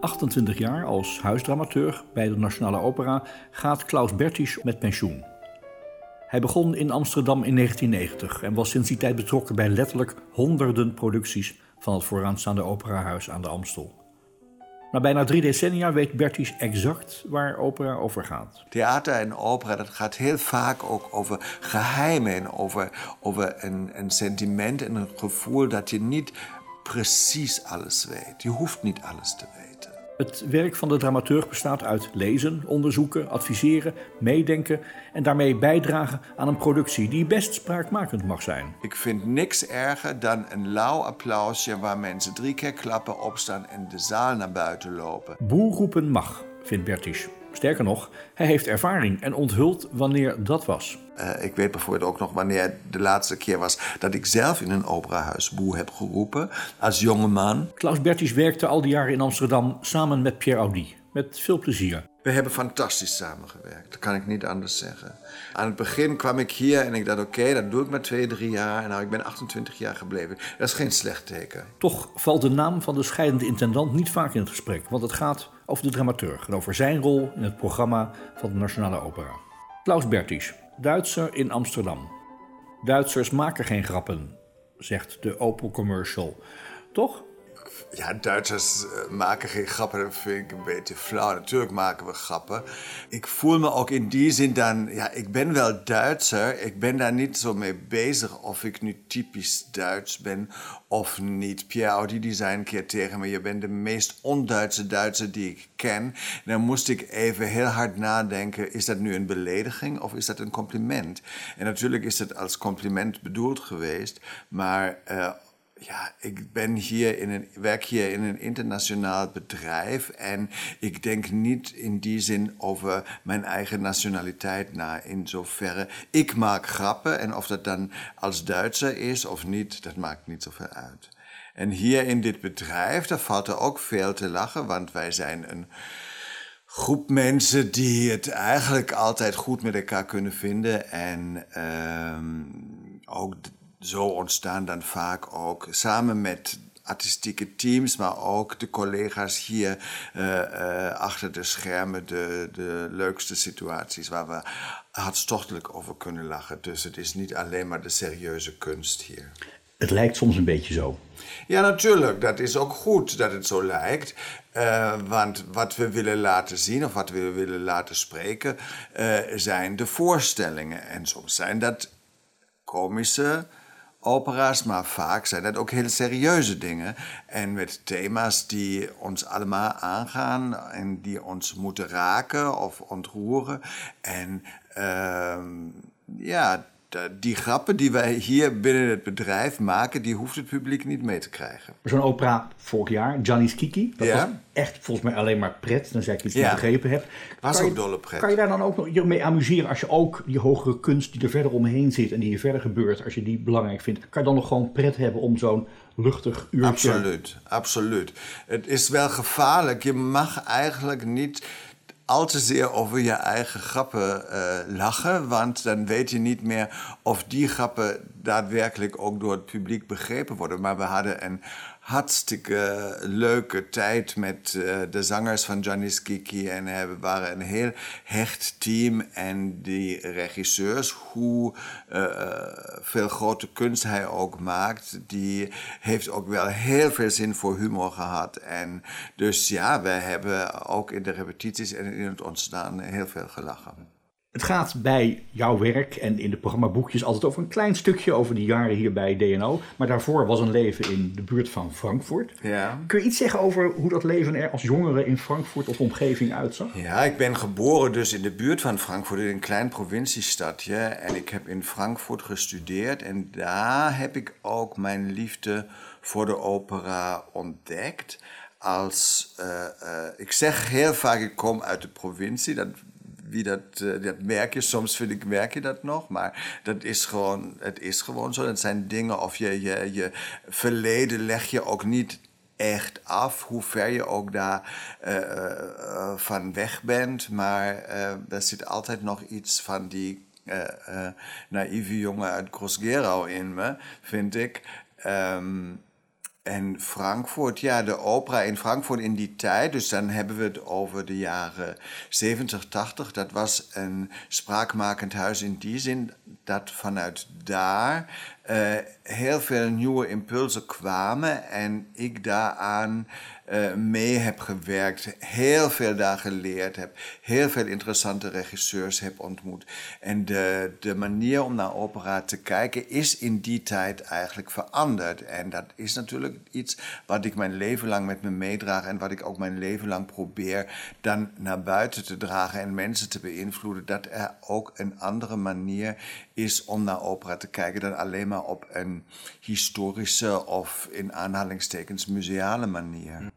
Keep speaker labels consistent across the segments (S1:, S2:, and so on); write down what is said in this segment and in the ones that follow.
S1: 28 jaar als huisdramateur bij de Nationale Opera gaat Klaus Bertisch met pensioen. Hij begon in Amsterdam in 1990 en was sinds die tijd betrokken bij letterlijk honderden producties van het vooraanstaande operahuis aan de Amstel. Na bijna drie decennia weet Bertisch exact waar opera over gaat.
S2: Theater en opera, dat gaat heel vaak ook over geheimen en over, over een, een sentiment en een gevoel dat je niet precies alles weet. Je hoeft niet alles te weten.
S1: Het werk van de dramaturg bestaat uit lezen, onderzoeken, adviseren, meedenken en daarmee bijdragen aan een productie die best spraakmakend mag zijn.
S2: Ik vind niks erger dan een lauw applausje waar mensen drie keer klappen opstaan en de zaal naar buiten lopen.
S1: Boer roepen mag, vindt Bertisch. Sterker nog, hij heeft ervaring en onthult wanneer dat was.
S2: Uh, ik weet bijvoorbeeld ook nog wanneer de laatste keer was dat ik zelf in een operahuis boe heb geroepen als jonge man.
S1: Klaus Bertisch werkte al die jaren in Amsterdam samen met Pierre Audi. Met veel plezier.
S2: We hebben fantastisch samengewerkt, dat kan ik niet anders zeggen. Aan het begin kwam ik hier en ik dacht: oké, dat doe ik maar twee, drie jaar. En nou, ik ben 28 jaar gebleven. Dat is geen slecht teken.
S1: Toch valt de naam van de scheidende intendant niet vaak in het gesprek, want het gaat over de dramaturg en over zijn rol in het programma van de Nationale Opera. Klaus Bertisch, Duitser in Amsterdam. Duitsers maken geen grappen, zegt de Opel Commercial. Toch?
S2: Ja, Duitsers eh, maken geen grappen, dat vind ik een beetje flauw. Natuurlijk maken we grappen. Ik voel me ook in die zin dan, ja, ik ben wel Duitser. Ik ben daar niet zo mee bezig of ik nu typisch Duits ben of niet. Pierre Audi die zei een keer tegen me, je bent de meest onduitse Duitser die ik ken. En dan moest ik even heel hard nadenken, is dat nu een belediging of is dat een compliment? En natuurlijk is het als compliment bedoeld geweest, maar... Uh, ja, ik ben hier in een, werk hier in een internationaal bedrijf en ik denk niet in die zin over mijn eigen nationaliteit na. In zoverre, ik maak grappen en of dat dan als Duitser is of niet, dat maakt niet zoveel uit. En hier in dit bedrijf, daar valt er ook veel te lachen, want wij zijn een groep mensen die het eigenlijk altijd goed met elkaar kunnen vinden en um, ook zo ontstaan dan vaak ook samen met artistieke teams, maar ook de collega's hier uh, uh, achter de schermen de, de leukste situaties waar we hartstochtelijk over kunnen lachen. Dus het is niet alleen maar de serieuze kunst hier.
S1: Het lijkt soms een beetje zo.
S2: Ja, natuurlijk. Dat is ook goed dat het zo lijkt. Uh, want wat we willen laten zien of wat we willen laten spreken, zijn de voorstellingen. En soms zijn dat komische opera's, maar vaak zijn het ook heel serieuze dingen. En met thema's die ons allemaal aangaan en die ons moeten raken of ontroeren. En uh, ja, die grappen die wij hier binnen het bedrijf maken, die hoeft het publiek niet mee te krijgen.
S1: Zo'n opera vorig jaar, Johnny's Kiki, dat
S2: Ja.
S1: was echt volgens mij alleen maar pret, dan zeg ik iets niet
S2: Ja.
S1: begrepen heb.
S2: Was
S1: Kan
S2: ook
S1: je-
S2: dolle pret.
S1: Kan je daar dan ook nog je mee amuseren als je ook die hogere kunst die er verder omheen zit en die hier verder gebeurt, als je die belangrijk vindt, kan je dan nog gewoon pret hebben om zo'n luchtig uurtje...
S2: Absoluut, absoluut. Het is wel gevaarlijk. Je mag eigenlijk niet al te zeer over je eigen grappen eh, lachen, want dan weet je niet meer of die grappen daadwerkelijk ook door het publiek begrepen worden. Maar we hadden een hartstikke leuke tijd met eh, de zangers van Giannis Kiki en eh, we waren een heel hecht team en die regisseurs, hoe eh, veel grote kunst hij ook maakt, die heeft ook wel heel veel zin voor humor gehad. En dus ja, we hebben ook in de repetities en in het ontstaan heel veel gelachen.
S1: Het gaat bij jouw werk en in de programmaboekjes altijd over een klein stukje over die jaren hier bij DNO. Maar daarvoor was een leven in de buurt van Frankfurt.
S2: Ja.
S1: Kun je iets zeggen over hoe dat leven er als jongere in Frankfurt of omgeving uitzag?
S2: Ja, ik ben geboren dus in de buurt van Frankfurt, in een klein provinciestadje. En ik heb in Frankfurt gestudeerd. En daar heb ik ook mijn liefde voor de opera ontdekt. als, ik zeg heel vaak, ik kom uit de provincie. Dat, wie dat, dat merk je, soms vind ik, merk je dat nog, maar dat is gewoon, het is gewoon zo. Dat zijn dingen, of je, je, je verleden leg je ook niet echt af, hoe ver je ook daar uh, van weg bent. Maar uh, er zit altijd nog iets van die naïeve jongen uit Groß-Gerau in me, vind ik. Um, en Frankfurt, ja, de opera in Frankfurt in die tijd, dus dan hebben we het over de jaren 70, 80. Dat was een spraakmakend huis in die zin dat vanuit daar uh, heel veel nieuwe impulsen kwamen en ik daaraan uh, mee heb gewerkt, heel veel daar geleerd heb, heel veel interessante regisseurs heb ontmoet. En de, de manier om naar opera te kijken is in die tijd eigenlijk veranderd. En dat is natuurlijk iets wat ik mijn leven lang met me meedraag en wat ik ook mijn leven lang probeer dan naar buiten te dragen en mensen te beïnvloeden. Dat er ook een andere manier is om naar opera te kijken dan alleen maar op een historische of in aanhalingstekens museale manier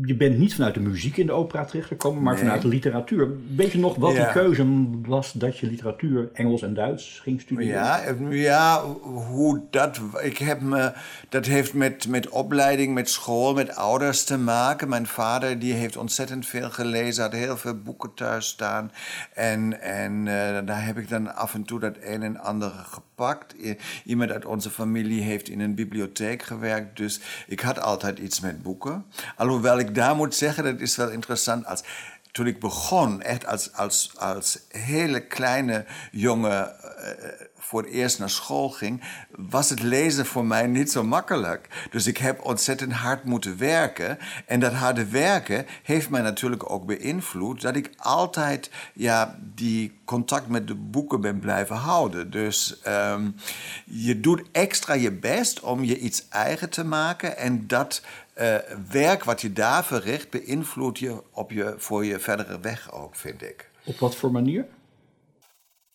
S1: je bent niet vanuit de muziek in de opera terechtgekomen, maar vanuit de literatuur. Weet je nog wat ja. die keuze was dat je literatuur Engels en Duits ging studeren?
S2: Ja, ja hoe dat. Ik heb me, dat heeft met, met opleiding, met school, met ouders te maken. Mijn vader die heeft ontzettend veel gelezen, had heel veel boeken thuis staan. En, en uh, daar heb ik dan af en toe dat een en ander gepakt. Iemand uit onze familie heeft in een bibliotheek gewerkt, dus ik had altijd iets met boeken. Alhoewel ik daar moet zeggen, dat is wel interessant. Als, toen ik begon, echt als, als, als hele kleine jongen uh, voor het eerst naar school ging, was het lezen voor mij niet zo makkelijk. Dus ik heb ontzettend hard moeten werken. En dat harde werken heeft mij natuurlijk ook beïnvloed dat ik altijd ja, die contact met de boeken ben blijven houden. Dus um, je doet extra je best om je iets eigen te maken en dat uh, werk wat je daar verricht beïnvloedt je op je voor je verdere weg ook, vind ik.
S1: Op wat voor manier?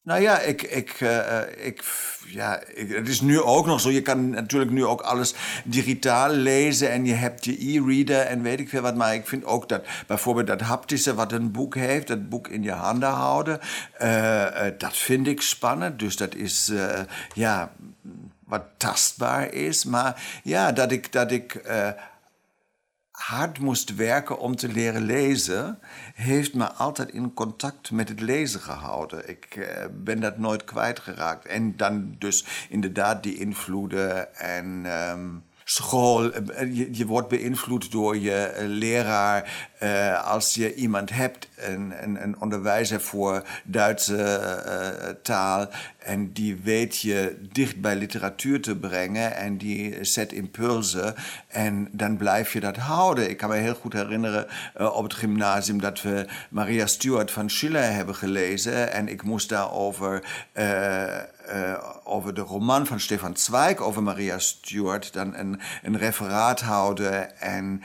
S2: Nou ja, ik, ik, uh, ik, ja ik, het is nu ook nog zo. Je kan natuurlijk nu ook alles digitaal lezen en je hebt je e-reader en weet ik veel wat. Maar ik vind ook dat bijvoorbeeld dat haptische wat een boek heeft, dat boek in je handen houden, uh, dat vind ik spannend. Dus dat is, ja, wat tastbaar is. Maar ja, dat ik, dat ik hard moest werken om te leren lezen, heeft me altijd in contact met het lezen gehouden. Ik uh, ben dat nooit kwijtgeraakt. En dan dus inderdaad die invloeden en um, school. Eh, je, je, wordt beïnvloed door je eh, leraar. Uh, als je iemand hebt, een, een, onderwijzer voor Duitse uh, taal, en die weet je dicht bij literatuur te brengen en die zet impulsen en dan blijf je dat houden. Ik kan me heel goed herinneren op het gymnasium dat we Maria Stuart van Schiller hebben gelezen en ik moest daarover over de roman van Stefan Zweig over Maria Stuart dan een, een referaat houden. En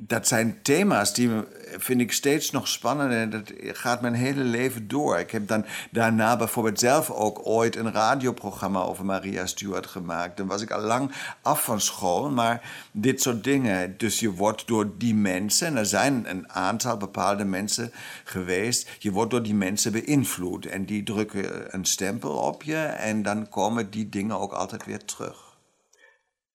S2: dat zijn thema's die vind ik steeds nog spannend en dat gaat mijn hele leven door. Ik heb dan daarna bijvoorbeeld zelf ook ooit een radioprogramma over Maria Stuart gemaakt. Dan was ik al lang af van school, maar dit soort dingen. Dus je wordt door die mensen, en er zijn een aantal bepaalde mensen geweest, je wordt door die mensen beïnvloed. En die drukken een stempel op je en dan komen die dingen ook altijd weer terug.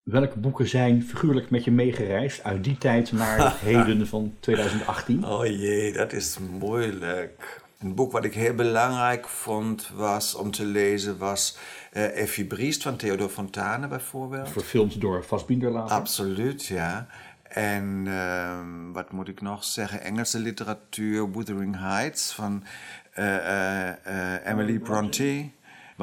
S1: Welke boeken zijn figuurlijk met je meegereisd uit die tijd naar het heden van 2018?
S2: Oh jee, dat is moeilijk. Een boek wat ik heel belangrijk vond was om te lezen was uh, Effie Briest van Theodor Fontane bijvoorbeeld.
S1: Verfilmd door Fassbinder later.
S2: Absoluut, ja. En uh, wat moet ik nog zeggen? Engelse literatuur, Wuthering Heights van uh, Emily Bronte.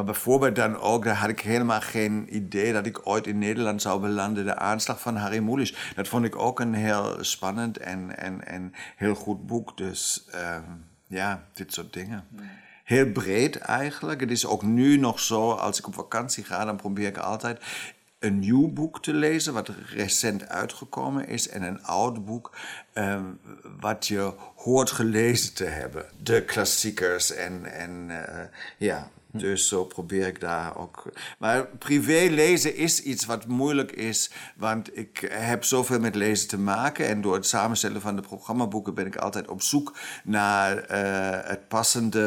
S2: Maar bijvoorbeeld dan ook, daar had ik helemaal geen idee dat ik ooit in Nederland zou belanden, de aanslag van Harry Mulisch. Dat vond ik ook een heel spannend en, en, en heel goed boek. Dus um, ja, dit soort dingen. Heel breed eigenlijk. Het is ook nu nog zo, als ik op vakantie ga, dan probeer ik altijd een nieuw boek te lezen, wat recent uitgekomen is, en een oud boek, um, wat je hoort gelezen te hebben. De klassiekers en, en uh, ja, Dus zo probeer ik daar ook. Maar privé lezen is iets wat moeilijk is, want ik heb zoveel met lezen te maken. En door het samenstellen van de programmaboeken ben ik altijd op zoek naar uh, het passende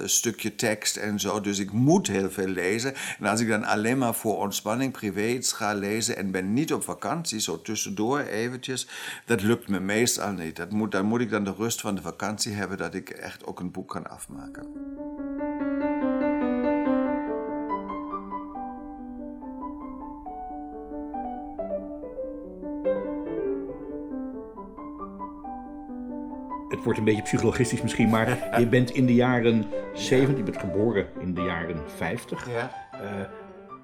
S2: uh, stukje tekst en zo. Dus ik moet heel veel lezen. En als ik dan alleen maar voor ontspanning privé iets ga lezen en ben niet op vakantie, zo tussendoor eventjes, dat lukt me meestal niet. Dat moet, dan moet ik dan de rust van de vakantie hebben dat ik echt ook een boek kan afmaken.
S1: Het wordt een beetje psychologistisch misschien, maar je bent in de jaren 70, je bent geboren in de jaren 50. Ja. Uh,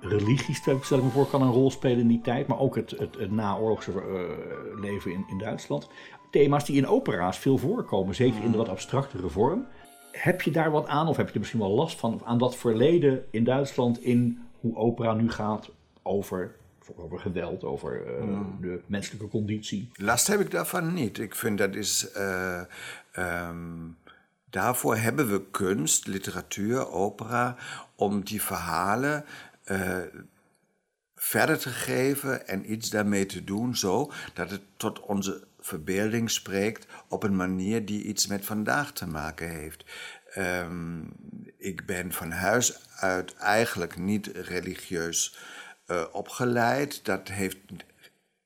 S1: religie, stel ik me voor, kan een rol spelen in die tijd, maar ook het, het, het naoorlogse uh, leven in, in Duitsland. Thema's die in opera's veel voorkomen, zeker in de wat abstractere vorm. Heb je daar wat aan, of heb je er misschien wel last van, aan dat verleden in Duitsland, in hoe opera nu gaat over over geweld, over uh, de menselijke conditie.
S2: Last heb ik daarvan niet. Ik vind dat is. Uh, um, daarvoor hebben we kunst, literatuur, opera, om die verhalen. Uh, verder te geven en iets daarmee te doen, zo dat het tot onze verbeelding spreekt op een manier die iets met vandaag te maken heeft. Um, ik ben van huis uit eigenlijk niet religieus uh, opgeleid. Dat heeft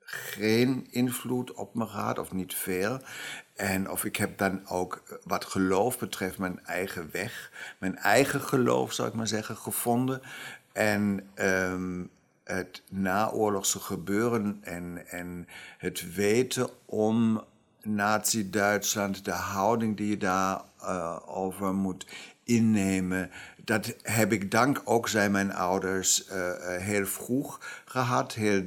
S2: geen invloed op me gehad, of niet veel. En of ik heb dan ook wat geloof betreft mijn eigen weg, mijn eigen geloof zou ik maar zeggen, gevonden. En um, het naoorlogse gebeuren en, en het weten om Nazi-Duitsland, de houding die je daarover uh, over moet innemen, dat heb ik dank ook, zijn mijn ouders, uh, heel vroeg gehad, heel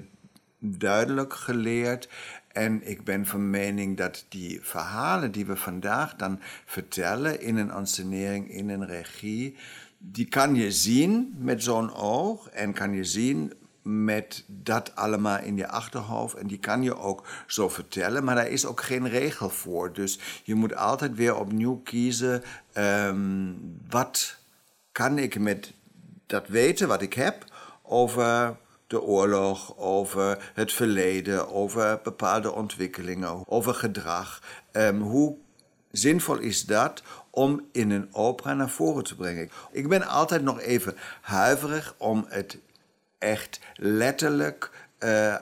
S2: duidelijk geleerd. En ik ben van mening dat die verhalen die we vandaag dan vertellen in een ansenering, in een regie, die kan je zien met zo'n oog en kan je zien met dat allemaal in je achterhoofd. En die kan je ook zo vertellen, maar daar is ook geen regel voor. Dus je moet altijd weer opnieuw kiezen, um, wat kan ik met dat weten wat ik heb over de oorlog, over het verleden, over bepaalde ontwikkelingen, over gedrag. Um, hoe zinvol is dat om in een opera naar voren te brengen? Ik ben altijd nog even huiverig om het echt letterlijk uh,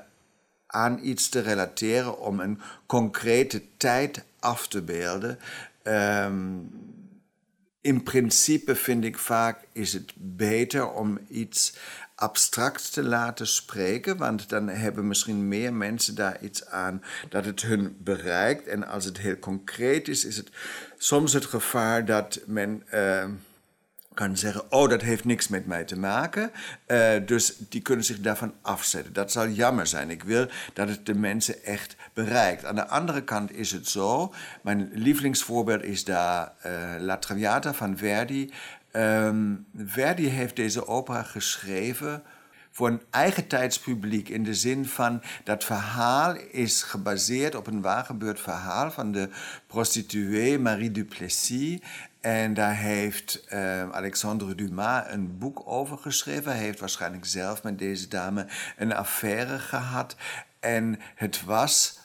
S2: aan iets te relateren, om een concrete tijd af te beelden. Um, in principe vind ik vaak is het beter om iets abstract te laten spreken, want dan hebben misschien meer mensen daar iets aan dat het hun bereikt. En als het heel concreet is, is het soms het gevaar dat men. Uh, kan zeggen, oh, dat heeft niks met mij te maken. Uh, dus die kunnen zich daarvan afzetten. Dat zal jammer zijn. Ik wil dat het de mensen echt bereikt. Aan de andere kant is het zo, mijn lievelingsvoorbeeld is daar uh, La Traviata van Verdi. Um, Verdi heeft deze opera geschreven voor een eigen tijdspubliek. In de zin van dat verhaal is gebaseerd op een waargebeurd verhaal van de prostituee Marie Duplessis. En daar heeft uh, Alexandre Dumas een boek over geschreven. Hij heeft waarschijnlijk zelf met deze dame een affaire gehad. En het was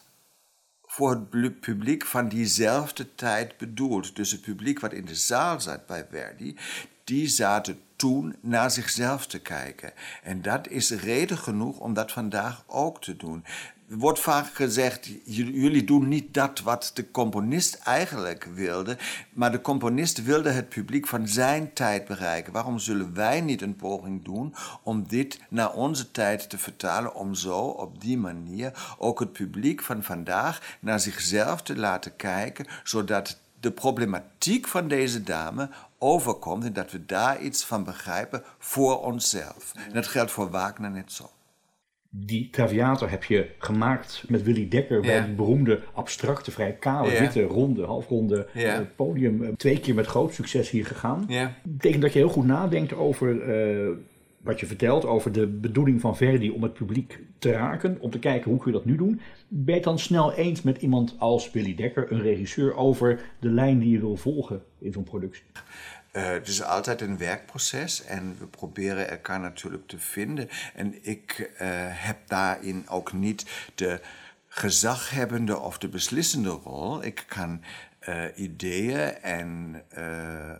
S2: voor het publiek van diezelfde tijd bedoeld. Dus het publiek wat in de zaal zat bij Verdi, die zaten toen naar zichzelf te kijken. En dat is reden genoeg om dat vandaag ook te doen. Wordt vaak gezegd, jullie doen niet dat wat de componist eigenlijk wilde, maar de componist wilde het publiek van zijn tijd bereiken. Waarom zullen wij niet een poging doen om dit naar onze tijd te vertalen, om zo op die manier ook het publiek van vandaag naar zichzelf te laten kijken, zodat de problematiek van deze dame overkomt en dat we daar iets van begrijpen voor onszelf. En dat geldt voor Wagner net zo.
S1: Die Traviata heb je gemaakt met Willy Dekker bij het beroemde abstracte, vrij kale, witte, ronde, halfronde uh, podium. Eh, twee keer met groot succes hier gegaan. Dat betekent dat je heel goed nadenkt over uh, wat je vertelt, over de bedoeling van Verdi om het publiek te raken, om te kijken hoe kun je dat nu doen. Ben je het dan snel eens met iemand als Willy Dekker, een regisseur, over de lijn die je wil volgen in zo'n productie?
S2: Uh, het is altijd een werkproces en we proberen elkaar natuurlijk te vinden. En ik uh, heb daarin ook niet de gezaghebbende of de beslissende rol. Ik kan uh, ideeën en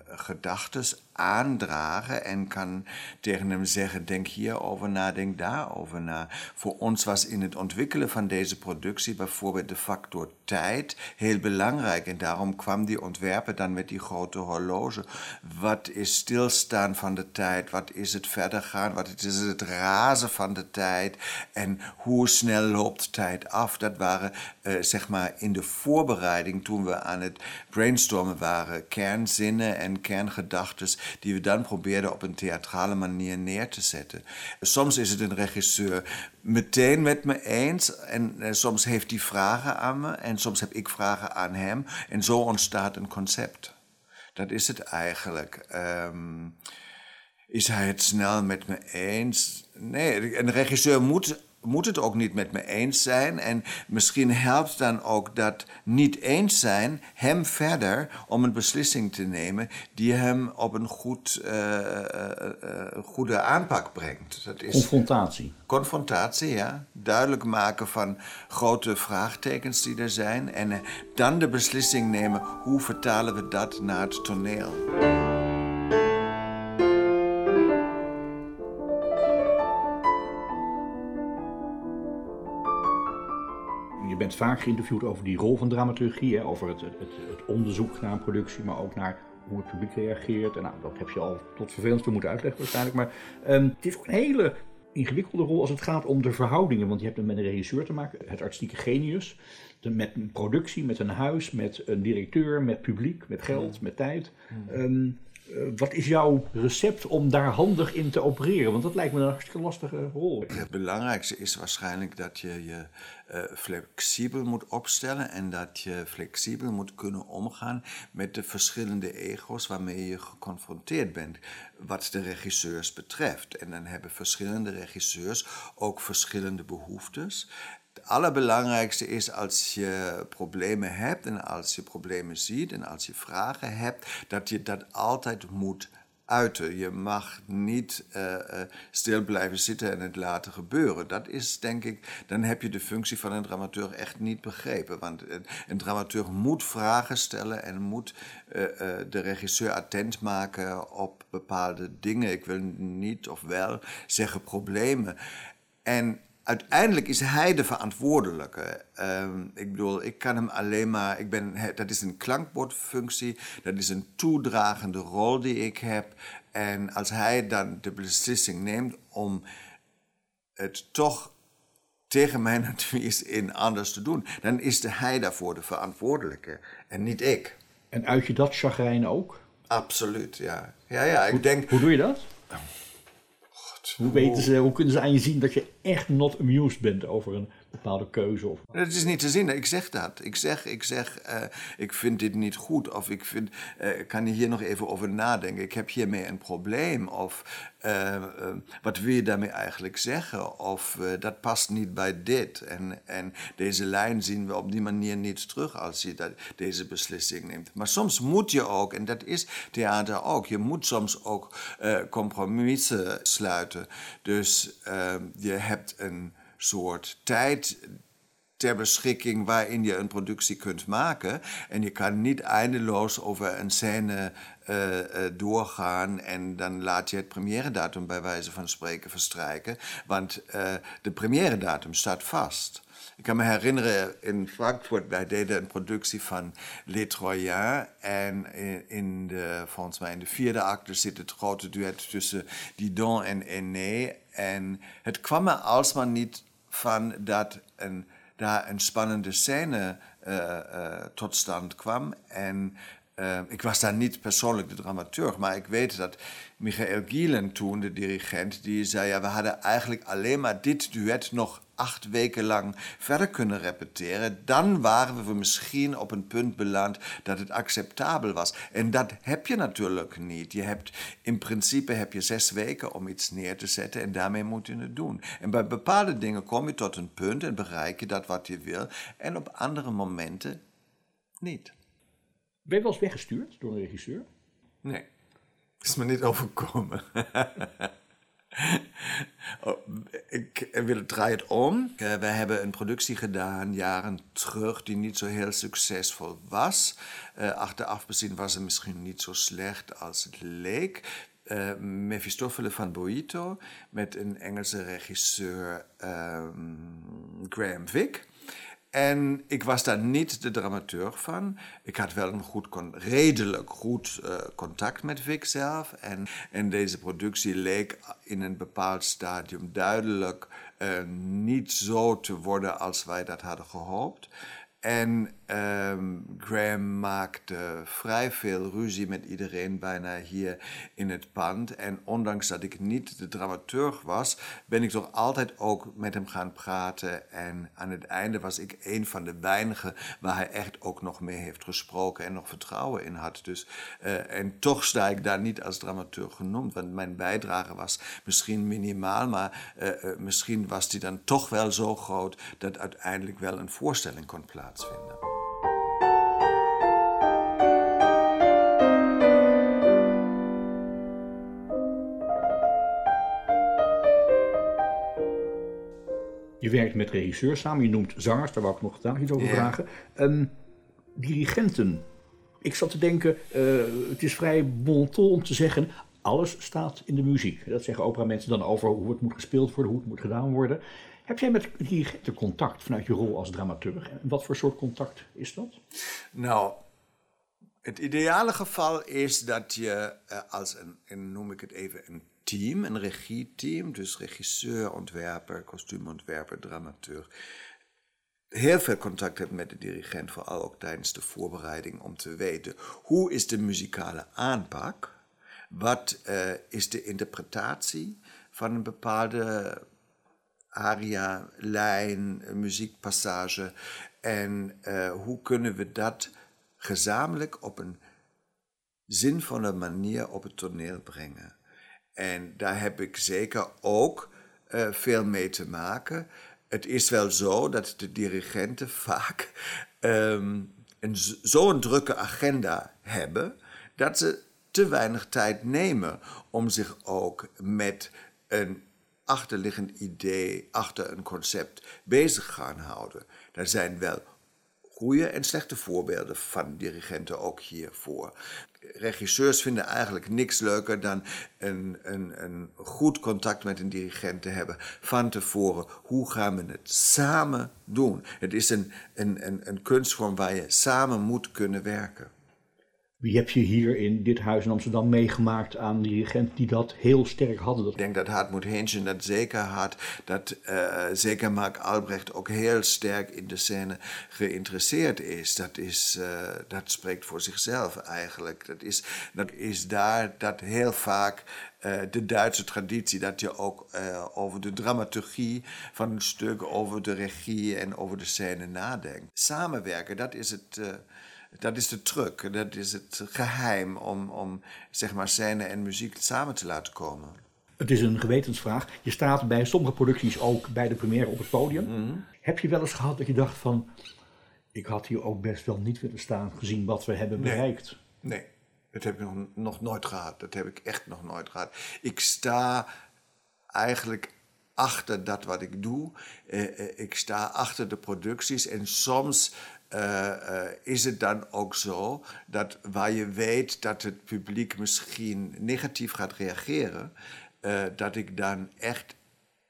S2: gedachten aandragen en kan tegen hem zeggen: denk hierover na, denk daarover na. Voor ons was in het ontwikkelen van deze productie bijvoorbeeld de factor tijd heel belangrijk. En daarom kwam die ontwerper dan met die grote horloge. Wat is stilstaan van de tijd? Wat is het verder gaan? Wat is het razen van de tijd? En hoe snel loopt tijd af? Dat waren uh, zeg maar in de voorbereiding toen we aan het brainstormen waren kernzinnen en kerngedachten die we dan probeerden op een theatrale manier neer te zetten. Soms is het een regisseur meteen met me eens en uh, soms heeft hij vragen aan me en soms heb ik vragen aan hem en zo ontstaat een concept. Dat is het eigenlijk. Um, is hij het snel met me eens? Nee, een regisseur moet moet het ook niet met me eens zijn. En misschien helpt dan ook dat niet eens zijn hem verder om een beslissing te nemen die hem op een goed, uh, uh, goede aanpak brengt.
S1: Dat is confrontatie.
S2: Confrontatie, ja. Duidelijk maken van grote vraagtekens die er zijn. En dan de beslissing nemen hoe vertalen we dat naar het toneel.
S1: Je bent vaak geïnterviewd over die rol van dramaturgie, hè, over het, het, het, onderzoek naar een productie, maar ook naar hoe het publiek reageert. En nou, dat heb je al tot vervelend toe moeten uitleggen waarschijnlijk. Maar um, het is ook een hele ingewikkelde rol als het gaat om de verhoudingen. Want je hebt met een regisseur te maken, het artistieke genius. De, met een productie, met een huis, met een directeur, met publiek, met geld, met tijd. Um, uh, wat is jouw recept om daar handig in te opereren? Want dat lijkt me een hartstikke lastige rol.
S2: Het belangrijkste is waarschijnlijk dat je je uh, flexibel moet opstellen en dat je flexibel moet kunnen omgaan met de verschillende ego's waarmee je geconfronteerd bent, wat de regisseurs betreft. En dan hebben verschillende regisseurs ook verschillende behoeftes. Allerbelangrijkste is als je problemen hebt en als je problemen ziet en als je vragen hebt, dat je dat altijd moet uiten. Je mag niet uh, uh, stil blijven zitten en het laten gebeuren. Dat is, denk ik, dan heb je de functie van een dramaturg echt niet begrepen. Want een, een dramaturg moet vragen stellen en moet uh, de regisseur attent maken op bepaalde dingen. Ik wil niet of wel zeggen problemen. En uiteindelijk is hij de verantwoordelijke. Um, ik bedoel, ik kan hem alleen maar. Ik ben, dat is een klankbordfunctie, dat is een toedragende rol die ik heb. En als hij dan de beslissing neemt om het toch tegen mijn advies in anders te doen, dan is de hij daarvoor de verantwoordelijke en niet ik.
S1: En uit je dat chagrijn ook?
S2: Absoluut, ja. ja, ja ik
S1: hoe,
S2: denk,
S1: hoe doe je dat? Hoe, weten ze, hoe kunnen ze aan je zien dat je echt not amused bent over een bepaalde keuze? Of...
S2: Het is niet te zien, ik zeg dat. Ik zeg, ik, zeg uh, ik vind dit niet goed of ik vind, uh, kan hier nog even over nadenken. Ik heb hiermee een probleem of uh, wat wil je daarmee eigenlijk zeggen? Of dat past niet bij dit. En, en deze lijn zien we op die manier niet terug als je dat, deze beslissing neemt. Maar soms moet je ook, en dat is theater ook, je moet soms ook compromissen sluiten. Dus je hebt een soort tijd ter beschikking waarin je een productie kunt maken. En je kan niet eindeloos over een scène uh, uh, doorgaan en dan laat je het première-datum bij wijze van spreken verstrijken. Want uh, de première-datum staat vast. Ik kan me herinneren, in Frankfurt, wij deden een productie van Les Troyens. En in de, volgens mij in de vierde acte zit het grote duet tussen Didon en Aîné. En het kwam er alsmaar niet van dat een, daar een spannende scène uh, uh, tot stand kwam. En uh, ik was daar niet persoonlijk de dramaturg, maar ik weet dat Michael Gielen toen, de dirigent, die zei: ja, we hadden eigenlijk alleen maar dit duet nog acht weken lang verder kunnen repeteren, dan waren we misschien op een punt beland dat het acceptabel was. En dat heb je natuurlijk niet. Je hebt, in principe heb je zes weken om iets neer te zetten en daarmee moet je het doen. En bij bepaalde dingen kom je tot een punt en bereik je dat wat je wil. En op andere momenten niet.
S1: Ben je wel eens weggestuurd door een regisseur?
S2: Nee. Is me niet overkomen. Oh, ik wil draai het om. Uh, we hebben een productie gedaan jaren terug die niet zo heel succesvol was. Uh, achteraf bezien was het misschien niet zo slecht als het leek. Uh, Mephistofele van Boito met een Engelse regisseur um, Graham Vick. En ik was daar niet de dramaturg van. Ik had wel een goed, redelijk goed uh, contact met Vic zelf. En, en deze productie leek in een bepaald stadium duidelijk uh, niet zo te worden als wij dat hadden gehoopt. En um, Graham maakte vrij veel ruzie met iedereen bijna hier in het pand. En ondanks dat ik niet de dramaturg was, ben ik toch altijd ook met hem gaan praten. En aan het einde was ik een van de weinigen waar hij echt ook nog mee heeft gesproken en nog vertrouwen in had. Dus, uh, en toch sta ik daar niet als dramaturg genoemd, want mijn bijdrage was misschien minimaal, maar uh, uh, misschien was die dan toch wel zo groot dat uiteindelijk wel een voorstelling kon plaatsvinden.
S1: Je werkt met regisseurs samen, je noemt zangers, daar wou ik nog daar iets over vragen. Um, dirigenten. Ik zat te denken, uh, het is vrij bonton om te zeggen, alles staat in de muziek. Dat zeggen opera mensen dan over hoe het moet gespeeld worden, hoe het moet gedaan worden. Heb jij met dirigenten contact vanuit je rol als dramaturg? En wat voor soort contact is dat?
S2: Nou, het ideale geval is dat je uh, als een, en noem ik het even, een team, een regieteam, dus regisseur, ontwerper, kostuumontwerper, dramaturg, heel veel contact hebt met de dirigent, vooral ook tijdens de voorbereiding, om te weten hoe is de muzikale aanpak, wat uh, is de interpretatie van een bepaalde aria, lijn, muziekpassage? En uh, hoe kunnen we dat gezamenlijk op een zinvolle manier op het toneel brengen. En daar heb ik zeker ook uh, veel mee te maken. Het is wel zo dat de dirigenten vaak um, zo'n drukke agenda hebben dat ze te weinig tijd nemen om zich ook met een achterliggend idee, achter een concept bezig gaan houden. Er zijn wel goede en slechte voorbeelden van dirigenten ook hiervoor regisseurs vinden eigenlijk niks leuker dan een, een, een goed contact met een dirigent te hebben van tevoren. Hoe gaan we het samen doen? Het is een, een, een, een kunstvorm waar je samen moet kunnen werken.
S1: Wie heb je hier in dit huis in Amsterdam meegemaakt aan dirigenten die dat heel sterk hadden?
S2: Ik denk dat Hartmut Heenschen dat zeker had. Dat uh, zeker Mark Albrecht ook heel sterk in de scène geïnteresseerd is. Dat, is, uh, dat spreekt voor zichzelf eigenlijk. Dat is, dat is daar dat heel vaak uh, de Duitse traditie, dat je ook over de dramaturgie van een stuk, over de regie en over de scène nadenkt. Samenwerken, dat is het. Dat is de truc, dat is het geheim om, om zeg maar scène en muziek samen te laten komen.
S1: Het is een gewetensvraag. Je staat bij sommige producties ook bij de première op het podium. Mm Heb je wel eens gehad dat je dacht van... ik had hier ook best wel niet willen staan gezien wat we hebben
S2: nee.
S1: bereikt?
S2: Nee, dat heb ik nog, nog nooit gehad. Dat heb ik echt nog nooit gehad. Ik sta eigenlijk achter dat wat ik doe. Uh, ik sta achter de producties en soms is het dan ook zo dat waar je weet dat het publiek misschien negatief gaat reageren, uh, dat ik dan echt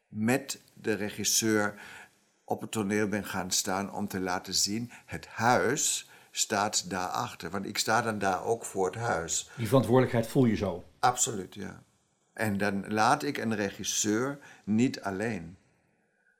S2: met de regisseur op het toneel ben gaan staan om te laten zien: het huis staat daarachter. Want ik sta dan daar ook voor het huis.
S1: Die verantwoordelijkheid voel je zo?
S2: Absoluut, ja. En dan laat ik een regisseur niet alleen.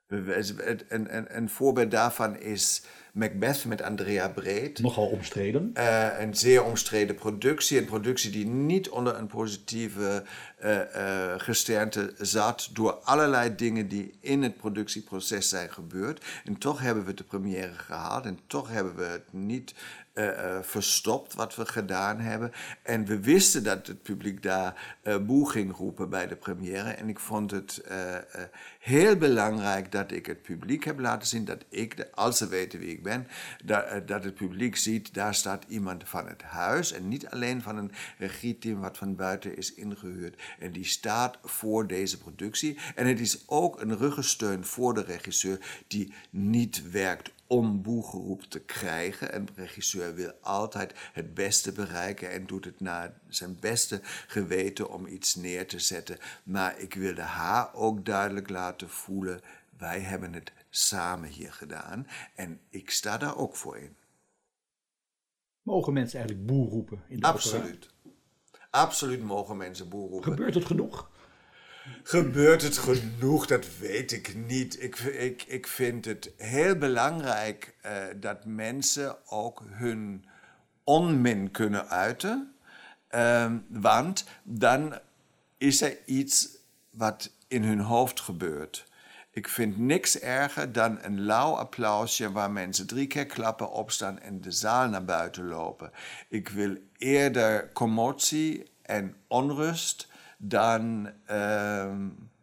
S2: Een, een, een voorbeeld daarvan is Macbeth met Andrea Breed.
S1: Nogal omstreden.
S2: Uh, een zeer omstreden productie. Een productie die niet onder een positieve uh, uh, gesternte zat. door allerlei dingen die in het productieproces zijn gebeurd. En toch hebben we de première gehaald. En toch hebben we het niet uh, verstopt wat we gedaan hebben. En we wisten dat het publiek daar uh, boe ging roepen bij de première. En ik vond het heel belangrijk dat ik het publiek heb laten zien dat ik, de, als ze weten wie ik ben, dat, dat het publiek ziet, daar staat iemand van het huis en niet alleen van een regieteam wat van buiten is ingehuurd. En die staat voor deze productie. En het is ook een ruggensteun voor de regisseur die niet werkt om boegeroep te krijgen. Een regisseur wil altijd het beste bereiken en doet het naar zijn beste geweten om iets neer te zetten. Maar ik wilde haar ook duidelijk laten voelen: wij hebben het samen hier gedaan en ik sta daar ook voor in.
S1: Mogen mensen eigenlijk boer roepen in de
S2: Absoluut. Absoluut mogen mensen boer roepen.
S1: Gebeurt het genoeg?
S2: Gebeurt het genoeg? Dat weet ik niet. Ik, ik, ik vind het heel belangrijk uh, dat mensen ook hun onmin kunnen uiten. Uh, want dan is er iets wat in hun hoofd gebeurt. Ik vind niks erger dan een lauw applausje waar mensen drie keer klappen, opstaan en de zaal naar buiten lopen. Ik wil eerder commotie en onrust dan uh,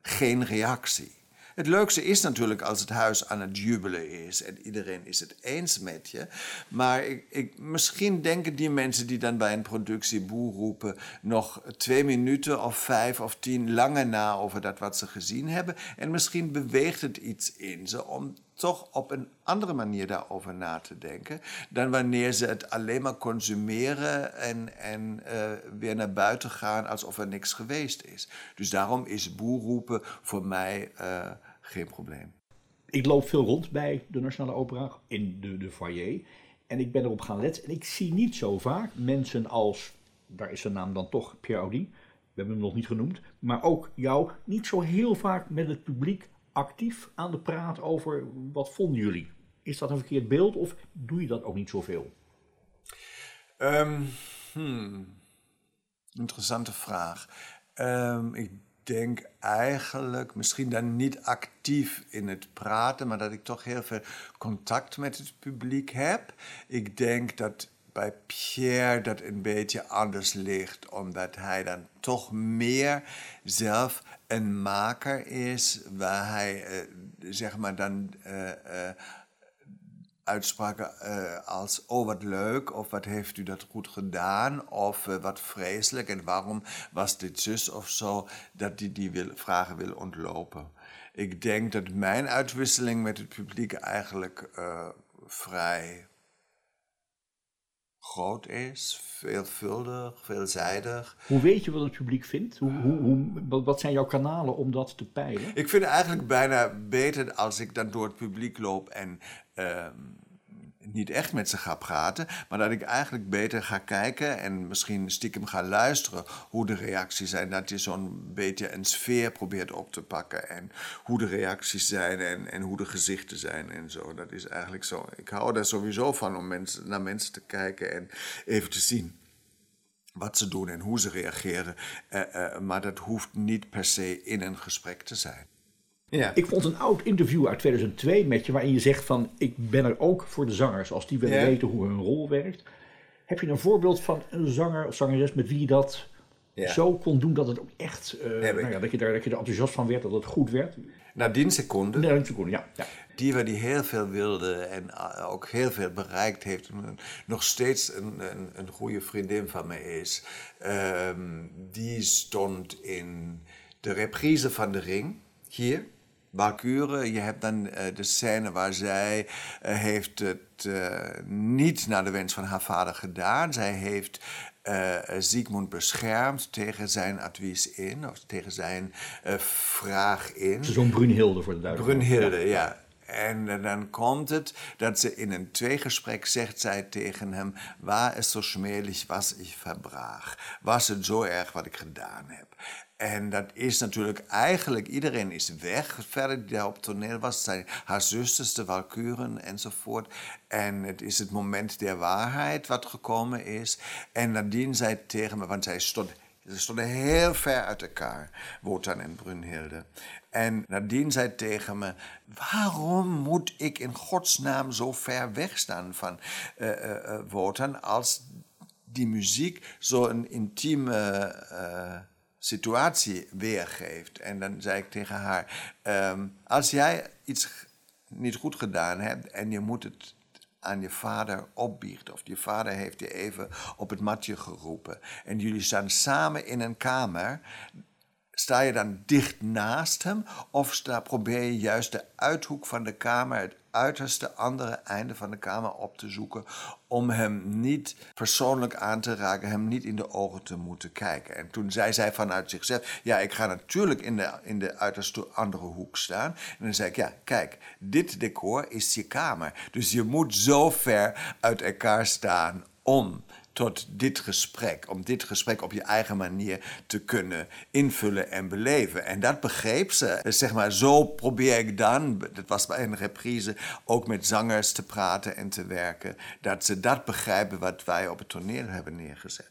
S2: geen reactie. Het leukste is natuurlijk als het huis aan het jubelen is en iedereen is het eens met je. Maar ik, ik, misschien denken die mensen die dan bij een productie boe roepen nog twee minuten of vijf of tien langer na over dat wat ze gezien hebben. En misschien beweegt het iets in ze om toch op een andere manier daarover na te denken dan wanneer ze het alleen maar consumeren en, uh, weer naar buiten gaan alsof er niks geweest is. Dus daarom is boerroepen voor mij uh, geen probleem.
S1: Ik loop veel rond bij de Nationale Opera in de, de foyer en ik ben erop gaan letten en ik zie niet zo vaak mensen als, daar is zijn naam dan toch Pierre Audi, we hebben hem nog niet genoemd, maar ook jou niet zo heel vaak met het publiek actief aan de praat over wat vonden jullie? Is dat een verkeerd beeld of doe je dat ook niet zoveel?
S2: Um. Interessante vraag. Um, ik denk eigenlijk, misschien dan niet actief in het praten, maar dat ik toch heel veel contact met het publiek heb. Ik denk dat bij Pierre dat een beetje anders ligt, omdat hij dan toch meer zelf een maker is, waar hij uh, zeg maar dan uh, uh, uitspraken als oh wat leuk of wat heeft u dat goed gedaan of wat vreselijk en waarom was dit zus of zo, dat hij die wil, vragen wil ontlopen. Ik denk dat mijn uitwisseling met het publiek eigenlijk vrij groot is, veelvuldig, veelzijdig.
S1: Hoe weet je wat het publiek vindt? Hoe, hoe, hoe, wat zijn jouw kanalen om dat te peilen?
S2: Ik vind het eigenlijk bijna beter als ik dan door het publiek loop en uh, niet echt met ze ga praten, maar dat ik eigenlijk beter ga kijken en misschien stiekem ga luisteren hoe de reacties zijn. Dat je zo'n beetje een sfeer probeert op te pakken en hoe de reacties zijn en, en hoe de gezichten zijn en zo. Dat is eigenlijk zo. Ik hou daar sowieso van om mensen, naar mensen te kijken en even te zien wat ze doen en hoe ze reageren. Uh, uh, maar dat hoeft niet per se in een gesprek te zijn.
S1: Ja. Ik vond een oud interview uit 2002 met je waarin je zegt van ik ben er ook voor de zangers als die willen ja. weten hoe hun rol werkt. Heb je een voorbeeld van een zanger of zangeres met wie je dat ja. zo kon doen dat het ook echt, uh, nou ja, dat, je daar, dat je er enthousiast van werd, dat het goed werd?
S2: Nadien seconde.
S1: Nadien seconde, ja. ja.
S2: Die waar die heel veel wilde en ook heel veel bereikt heeft. En nog steeds een, een, een goede vriendin van me is. Um, die stond in de reprise van De Ring, hier. Je hebt dan uh, de scène waar zij uh, heeft het uh, niet naar de wens van haar vader gedaan. Zij heeft Siegmund beschermd tegen zijn advies in, of tegen zijn vraag in.
S1: Zo'n Brunhilde voor de duidelijkheid.
S2: Brunhilde, ja. ja. En dan komt het dat ze in een tweegesprek zegt zij tegen hem: Waar is zo schmeerlich was ik verbraag? Was het zo erg wat ik gedaan heb? En dat is natuurlijk eigenlijk, iedereen is weg. Verder die daar op toneel was, zijn haar zusters, de Walkuren enzovoort. En het is het moment der waarheid wat gekomen is. En nadien zei tegen me, want zij Ze stonden heel ver uit elkaar, Wotan en Brunhilde. En nadien zei tegen me: Waarom moet ik in godsnaam zo ver weg staan van uh, Wotan als die muziek zo'n intieme situatie weergeeft? En dan zei ik tegen haar: um, Als jij iets niet goed gedaan hebt en je moet het aan je vader opbiecht. Of je vader heeft je even op het matje geroepen. En jullie staan samen in een kamer. Sta je dan dicht naast hem of sta, probeer je juist de uithoek van de kamer, het uiterste andere einde van de kamer op te zoeken om hem niet persoonlijk aan te raken, hem niet in de ogen te moeten kijken. En toen zei zij vanuit zichzelf, ja, ik ga natuurlijk in de, in de uiterste andere hoek staan. En dan zei ik, ja, kijk, dit decor is je kamer. Dus je moet zo ver uit elkaar staan om tot dit gesprek. Om dit gesprek op je eigen manier te kunnen invullen en beleven. En dat begreep ze. Dus zeg maar, zo probeer ik dan, dat was bij een reprise, ook met zangers te praten en te werken. Dat ze dat begrijpen wat wij op het toneel hebben neergezet.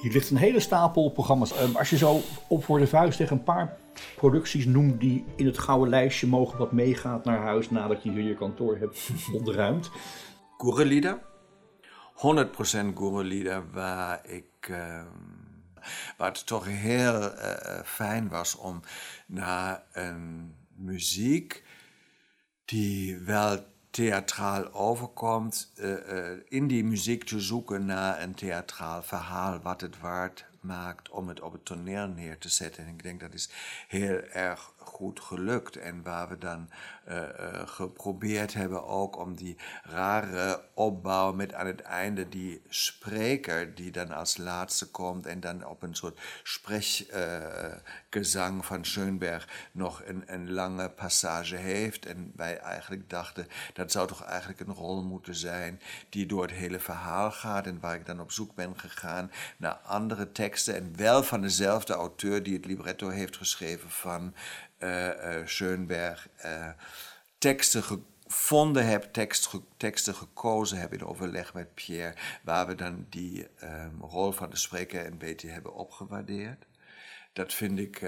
S1: Hier ligt een hele stapel programma's. Ehm, als je zo op voor de vuist tegen een paar producties noemt die in het gouden lijstje mogen wat meegaat naar huis nadat je hier je kantoor hebt ontruimd.
S2: Gurrelieder. 100% Gurrelieder waar ik... Uh, waar het toch heel uh, fijn was om naar een muziek die wel theatraal overkomt, uh, in die muziek te zoeken naar een theatraal verhaal, wat het waard maakt om het op het toneel neer te zetten. En ik denk dat is heel erg goed gelukt. En waar we dan uh, uh, geprobeerd hebben ook om die rare opbouw met aan het einde die spreker die dan als laatste komt en dan op een soort sprechgezang uh, van Schönberg nog een, een lange passage heeft. En wij eigenlijk dachten, dat zou toch eigenlijk een rol moeten zijn die door het hele verhaal gaat. En waar ik dan op zoek ben gegaan naar andere teksten en wel van dezelfde auteur die het libretto heeft geschreven van uh, Schönberg uh, teksten gevonden heb, tekst, teksten gekozen heb in overleg met Pierre, waar we dan die um, rol van de spreker een beetje hebben opgewaardeerd. Dat vind ik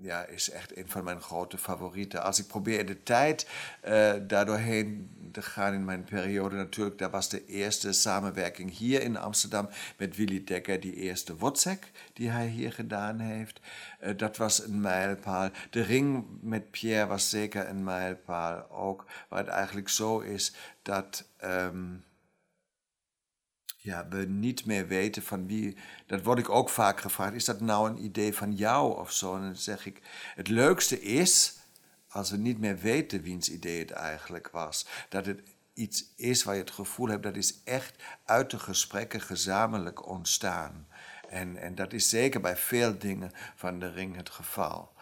S2: ja, is echt een van mijn grote favorieten. Als ik probeer de tijd uh, daardoorheen te gaan in mijn periode, natuurlijk, daar was de eerste samenwerking hier in Amsterdam met Willy Dekker, die eerste Wozzeck die hij hier gedaan heeft. Uh, dat was een mijlpaal. De ring met Pierre was zeker een mijlpaal ook, waar het eigenlijk zo is dat. Um, ja, we niet meer weten van wie. Dat word ik ook vaak gevraagd. Is dat nou een idee van jou of zo? En dan zeg ik: Het leukste is als we niet meer weten wiens idee het eigenlijk was. Dat het iets is waar je het gevoel hebt dat is echt uit de gesprekken gezamenlijk ontstaan. En, en dat is zeker bij veel dingen van de ring het geval.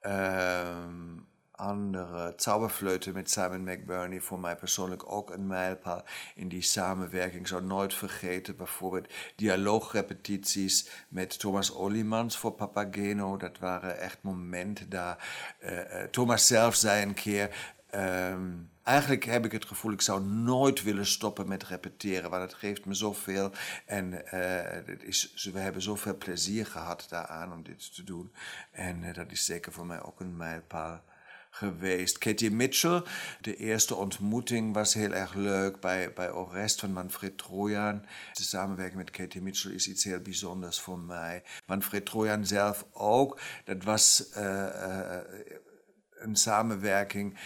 S2: Um, andere. Zauberflöte met Simon McBurney voor mij persoonlijk ook een mijlpaal in die samenwerking. Ik zou nooit vergeten bijvoorbeeld dialoogrepetities met Thomas Olimans voor Papageno. Dat waren echt momenten daar. Uh, Thomas zelf zei een keer. Um, eigenlijk heb ik het gevoel, ik zou nooit willen stoppen met repeteren, want het geeft me zoveel. En uh, het is, we hebben zoveel plezier gehad daaraan om dit te doen. En dat is zeker voor mij ook een mijlpaal geweest. Katie Mitchell, de eerste ontmoeting was heel erg leuk bij, bij Orest van Manfred Trojan. De samenwerking met Katie Mitchell is iets heel bijzonders voor mij. Manfred Trojan zelf ook. Dat was uh, uh, een samenwerking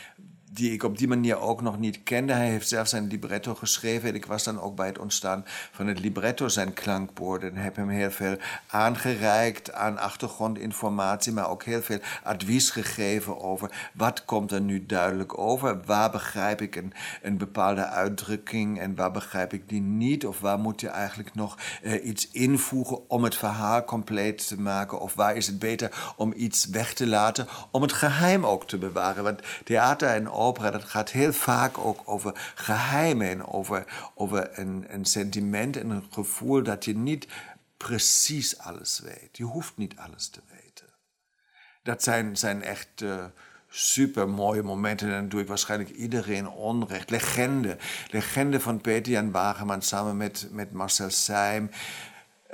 S2: die ik op die manier ook nog niet kende. Hij heeft zelf zijn libretto geschreven. En ik was dan ook bij het ontstaan van het libretto zijn klankbord en heb hem heel veel aangereikt aan achtergrondinformatie, maar ook heel veel advies gegeven over wat komt er nu duidelijk over, waar begrijp ik een, een bepaalde uitdrukking en waar begrijp ik die niet? Of waar moet je eigenlijk nog uh, iets invoegen om het verhaal compleet te maken? Of waar is het beter om iets weg te laten om het geheim ook te bewaren, want theater en opera, dat gaat heel vaak ook over geheimen en over, over een, een sentiment en een gevoel dat je niet precies alles weet. Je hoeft niet alles te weten. Dat zijn, zijn echt uh, super mooie momenten. En dan doe ik waarschijnlijk iedereen onrecht. Legende. Legende van Peter Jan Wageman samen met, met Marcel Seim.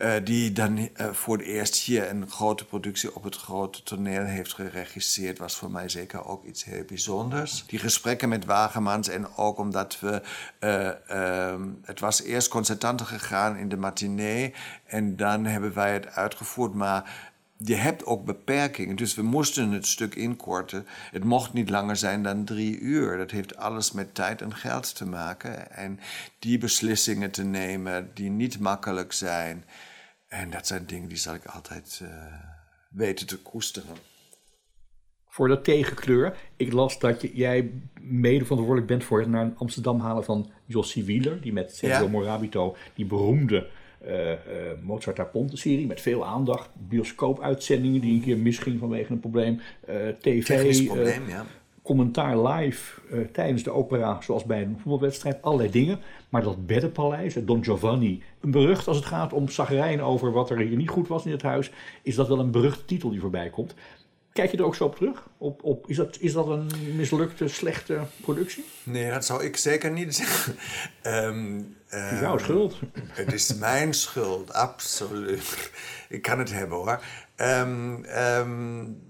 S2: Uh, die dan uh, voor het eerst hier een grote productie op het grote toneel heeft geregisseerd, was voor mij zeker ook iets heel bijzonders. Die gesprekken met Wagemans en ook omdat we. Uh, het was eerst concertanter gegaan in de matinee en dan hebben wij het uitgevoerd, maar je hebt ook beperkingen. Dus we moesten het stuk inkorten. Het mocht niet langer zijn dan drie uur. Dat heeft alles met tijd en geld te maken. En die beslissingen te nemen die niet makkelijk zijn. En dat zijn dingen die zal ik altijd uh, weten te koesteren.
S1: Voor de tegenkleur. Ik las dat je, jij mede verantwoordelijk bent voor het naar Amsterdam halen van Jossi Wieler. Die met Sergio ja. Morabito die beroemde uh, uh, Mozart a Ponte-serie met veel aandacht. Bioscoop-uitzendingen die een keer misging vanwege een probleem. Uh, TV,
S2: probleem, ja.
S1: commentaar live tijdens de opera, zoals bij een voetbalwedstrijd. Allerlei dingen. Maar dat beddenpaleis, Don Giovanni, een berucht als het gaat om zagrijn over wat er hier niet goed was in het huis, is dat wel een beruchte titel die voorbij komt. Kijk je er ook zo op terug? Op, op, is, dat, is dat een mislukte, slechte productie?
S2: Nee, dat zou ik zeker niet zeggen.
S1: Um, het is jouw schuld.
S2: Het is mijn schuld, absoluut. Ik kan het hebben hoor. Um, um,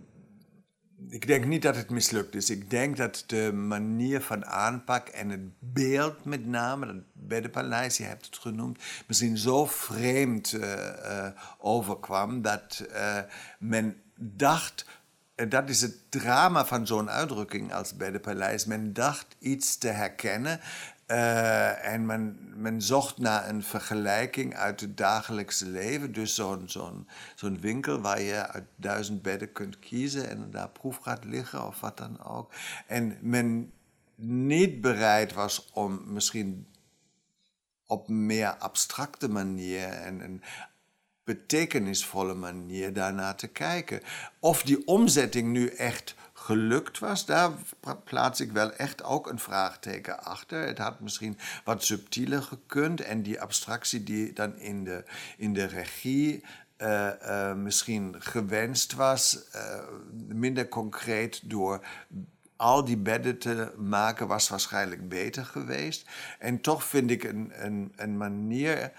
S2: ik denk niet dat het mislukt is. Ik denk dat de manier van aanpak en het beeld met name, dat beddenpaleis, je hebt het genoemd, misschien zo vreemd uh, uh, overkwam dat uh, men dacht dat is het drama van zo'n uitdrukking als bij. Men dacht iets te herkennen uh, en men, men zocht naar een vergelijking uit het dagelijkse leven. Dus zo'n zo'n winkel waar je uit duizend bedden kunt kiezen en daar proef gaat liggen of wat dan ook. En men niet bereid was om misschien op meer abstracte manier en een betekenisvolle manier daarnaar te kijken. Of die omzetting nu echt gelukt was, daar plaats ik wel echt ook een vraagteken achter. Het had misschien wat subtieler gekund en die abstractie die dan in de, in de regie uh, uh, misschien gewenst was, uh, minder concreet door al die bedden te maken, was waarschijnlijk beter geweest. En toch vind ik een, een, een manier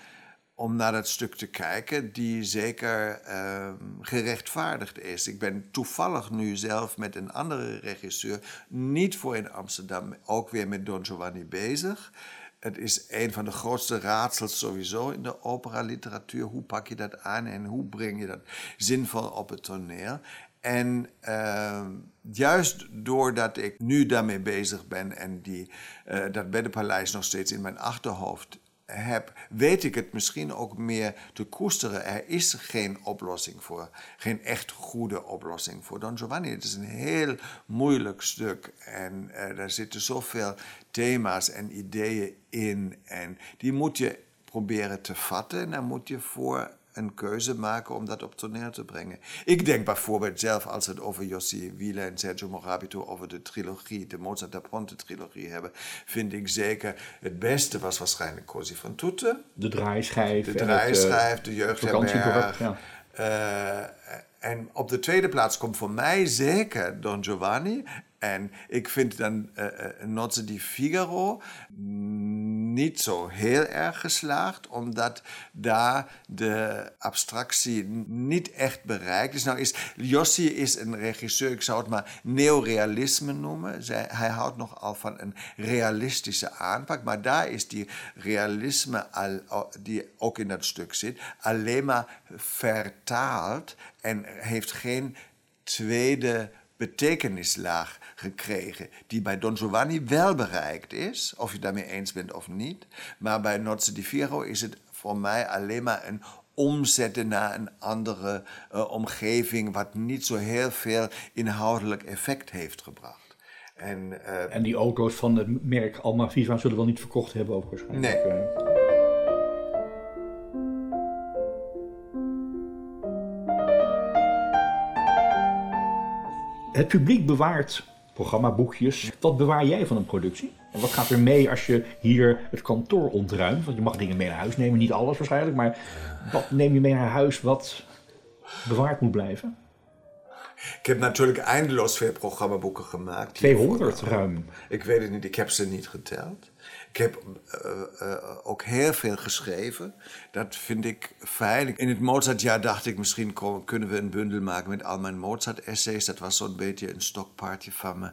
S2: om naar dat stuk te kijken die zeker uh, gerechtvaardigd is. Ik ben toevallig nu zelf met een andere regisseur, niet voor in Amsterdam, ook weer met Don Giovanni bezig. Het is een van de grootste raadsels sowieso in de opera-literatuur. Hoe pak je dat aan en hoe breng je dat zinvol op het toneel? En uh, juist doordat ik nu daarmee bezig ben en die, uh, dat beddenpaleis nog steeds in mijn achterhoofd heb, weet ik het misschien ook meer te koesteren. Er is geen oplossing voor, geen echt goede oplossing voor Don Giovanni. Het is een heel moeilijk stuk en uh, daar zitten zoveel thema's en ideeën in en die moet je proberen te vatten en daar moet je voor een keuze maken om dat op toneel te brengen. Ik denk bijvoorbeeld zelf, als we het over Jossi Wieler en Sergio Morabito over de trilogie, de Mozart da Ponte trilogie hebben, vind ik zeker het beste was waarschijnlijk Cosi van Toete.
S1: De draaischijf.
S2: De draaischijf, de jeugdherberg. Ja. Uh, en op de tweede plaats komt voor mij zeker Don Giovanni. En ik vind dan uh, di Figaro niet zo heel erg geslaagd, omdat daar de abstractie niet echt bereikt is. Nou is Jossi is een regisseur, ik zou het maar neorealisme noemen. Zij, hij houdt nogal van een realistische aanpak, maar daar is die realisme, al, die ook in dat stuk zit, alleen maar vertaald en heeft geen tweede betekenislaag gekregen, die bij Don Giovanni wel bereikt is, of je daarmee eens bent of niet. Maar bij Nozze di Firo is het voor mij alleen maar een omzetten naar een andere uh, omgeving, wat niet zo heel veel inhoudelijk effect heeft gebracht.
S1: En, uh, en die auto's van het merk Alma Viva zullen wel niet verkocht hebben ook waarschijnlijk.
S2: Nee.
S1: Het publiek bewaart programmaboekjes. Wat bewaar jij van een productie? En wat gaat er mee als je hier het kantoor ontruimt? Want je mag dingen mee naar huis nemen, niet alles waarschijnlijk. Maar wat neem je mee naar huis wat bewaard moet blijven?
S2: Ik heb natuurlijk eindeloos veel programmaboeken gemaakt.
S1: 200 ruim.
S2: Ik weet het niet, ik heb ze niet geteld. Ik heb uh, uh, ook heel veel geschreven. Dat vind ik fijn. In het Mozartjaar dacht ik, misschien kunnen we een bundel maken met al mijn Mozart-essays. Dat was zo'n beetje een stokpaardje van me.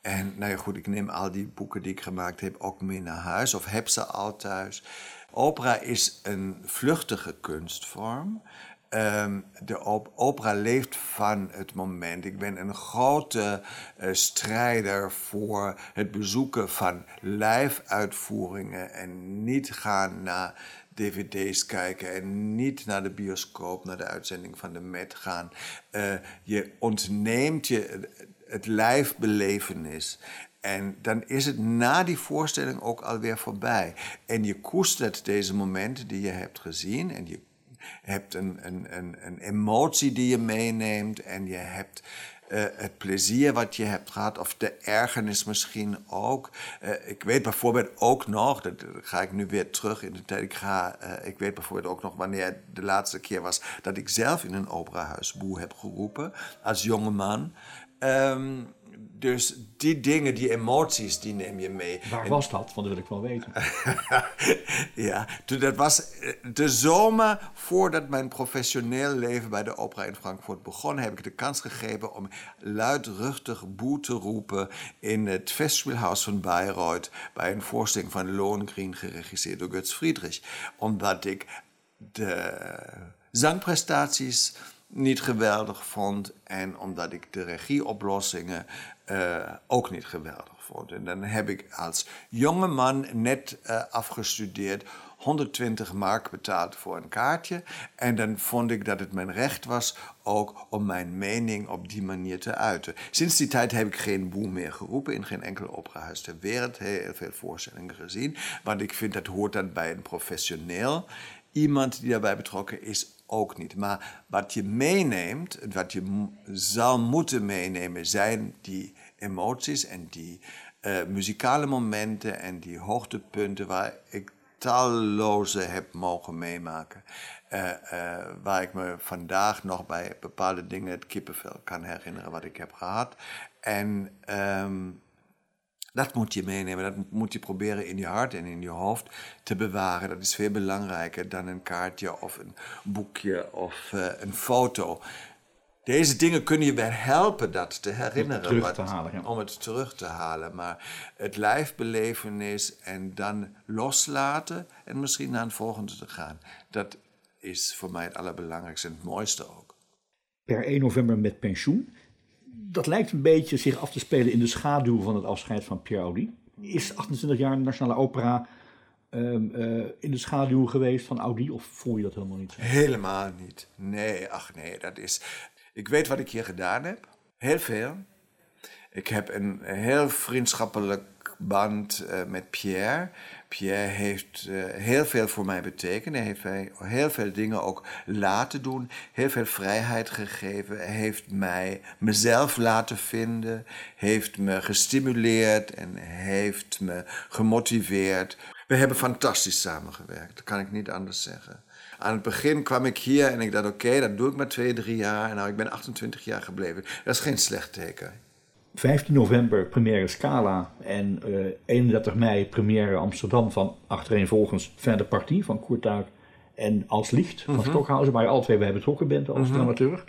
S2: En nou ja, goed, ik neem al die boeken die ik gemaakt heb ook mee naar huis. Of heb ze al thuis. Opera is een vluchtige kunstvorm. Um, de op opera leeft van het moment. Ik ben een grote uh, strijder voor het bezoeken van live-uitvoeringen en niet gaan naar dvd's kijken en niet naar de bioscoop, naar de uitzending van de Met gaan. Uh, je ontneemt je het lijfbelevenis. En dan is het na die voorstelling ook alweer voorbij. En je koestert deze momenten die je hebt gezien en je hebt een, een, een, een emotie die je meeneemt en je hebt uh, het plezier wat je hebt gehad, of de ergernis misschien ook. Uh, ik weet bijvoorbeeld ook nog, dat ga ik nu weer terug in de tijd, ik, ga, uh, ik weet bijvoorbeeld ook nog wanneer de laatste keer was dat ik zelf in een operahuis boe heb geroepen als jonge man. Um, dus die dingen, die emoties, die neem je mee.
S1: Waar was dat? Want dat wil ik wel weten.
S2: ja, dat was eh, de zomer voordat mijn professioneel leven bij de opera in Frankfurt begon, heb ik de kans gegeven om luidruchtig boe te roepen in het Festspielhaus van Bayreuth bij een voorstelling van Lohengrin geregisseerd door Götz Friedrich. Omdat ik de zangprestaties niet geweldig vond en omdat ik de regieoplossingen uh, ook niet geweldig vond. En dan heb ik als jonge man net uh, afgestudeerd 120 mark betaald voor een kaartje. En dan vond ik dat het mijn recht was ook om mijn mening op die manier te uiten. Sinds die tijd heb ik geen boel meer geroepen in geen enkel operahuis ter wereld. Heel veel voorstellingen gezien. Want ik vind dat hoort dan bij een professioneel. Iemand die daarbij betrokken is, ook niet. Maar wat je meeneemt, wat je zou moeten meenemen, zijn die emoties en die uh, muzikale momenten en die hoogtepunten waar ik talloze heb mogen meemaken. Uh, uh, waar ik me vandaag nog bij bepaalde dingen het kippenvel kan herinneren wat ik heb gehad. En um, dat moet je meenemen, dat moet je proberen in je hart en in je hoofd te bewaren. Dat is veel belangrijker dan een kaartje of een boekje of uh, een foto. Deze dingen kunnen je wel helpen dat te herinneren.
S1: Om het terug te halen. Ja.
S2: Om het terug te halen. Maar het lijfbelevenis en dan loslaten en misschien naar een volgende te gaan. Dat is voor mij het allerbelangrijkste en het mooiste ook.
S1: Per 1 november met pensioen dat lijkt een beetje zich af te spelen in de schaduw van het afscheid van Pierre Audi. Is 28 jaar Nationale Opera um, uh, in de schaduw geweest van Audi of voel je dat helemaal niet?
S2: Helemaal niet. Nee, ach nee, dat is... Ik weet wat ik hier gedaan heb. Heel veel. Ik heb een heel vriendschappelijk band uh, met Pierre. Pierre heeft uh, heel veel voor mij betekend. Hij heeft mij heel veel dingen ook laten doen, heel veel vrijheid gegeven. Heeft mij mezelf laten vinden, heeft me gestimuleerd en heeft me gemotiveerd. We hebben fantastisch samengewerkt, dat kan ik niet anders zeggen. Aan het begin kwam ik hier en ik dacht: oké, dat doe ik maar twee, drie jaar. En nou, ik ben 28 jaar gebleven. Dat is geen slecht teken.
S1: 15 november première Scala en uh, eh, 31 mei première Amsterdam van achtereenvolgens de Partie van Koertuig en Als Licht van mm -hmm. Stockhausen, waar je alle twee bij betrokken bent als mm -hmm. dramaturg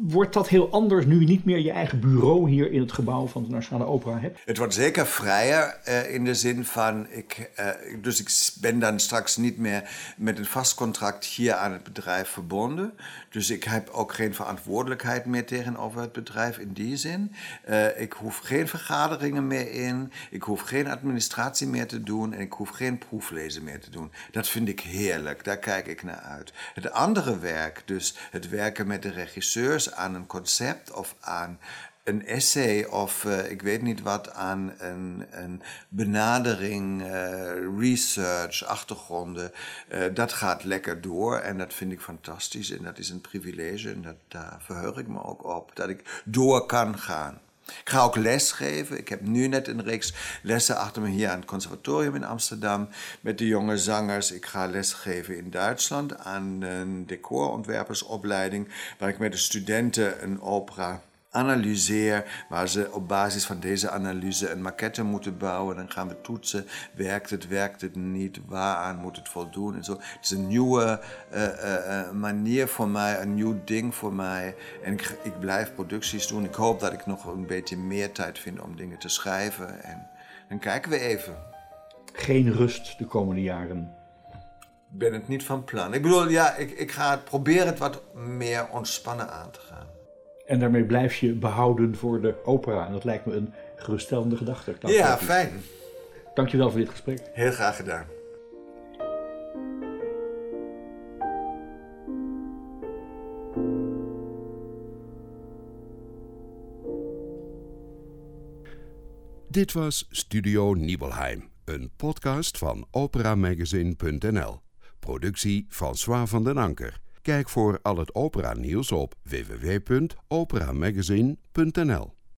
S1: wordt dat heel anders nu je niet meer je eigen bureau hier in het gebouw van de Nationale Opera hebt?
S2: Het wordt zeker vrijer uh, in de zin van, ik, uh, dus ik ben dan straks niet meer met een vast contract hier aan het bedrijf verbonden. Dus ik heb ook geen verantwoordelijkheid meer tegenover het bedrijf in die zin. Uh, ik hoef geen vergaderingen meer in, ik hoef geen administratie meer te doen en ik hoef geen proeflezen meer te doen. Dat vind ik heerlijk, daar kijk ik naar uit. Het andere werk, dus het werken met de regisseurs aan een concept of aan een essay of uh, ik weet niet wat aan een, een benadering, uh, research, achtergronden. Uh, dat gaat lekker door en dat vind ik fantastisch en dat is een privilege en dat, daar verheug ik me ook op, dat ik door kan gaan. Ik ga ook lesgeven. Ik heb nu net een reeks lessen achter me hier aan het conservatorium in Amsterdam met de jonge zangers. Ik ga lesgeven in Duitsland aan een decorontwerpersopleiding waar ik met de studenten een opera analyseer, waar ze op basis van deze analyse een maquette moeten bouwen. Dan gaan we toetsen, werkt het, werkt het niet, waaraan moet het voldoen en zo. Het is een nieuwe uh, manier voor mij, een nieuw ding voor mij. En ik, ik blijf producties doen. Ik hoop dat ik nog een beetje meer tijd vind om dingen te schrijven. En dan kijken we even.
S1: Geen rust de komende jaren
S2: Ik ben het niet van plan. Ik bedoel, ja, ik, ik ga het proberen het wat meer ontspannen aan te gaan.
S1: En daarmee blijf je behouden voor de opera. En dat lijkt me een geruststellende gedachte.
S2: Ja, fijn.
S1: Dankjewel voor dit gesprek.
S2: Heel graag gedaan.
S3: Dit was Studio Nibelheim, een podcast van operamagazine.nl. Productie François van den Anker. Kijk voor al het opera-nieuws op www.operamagazine.nl.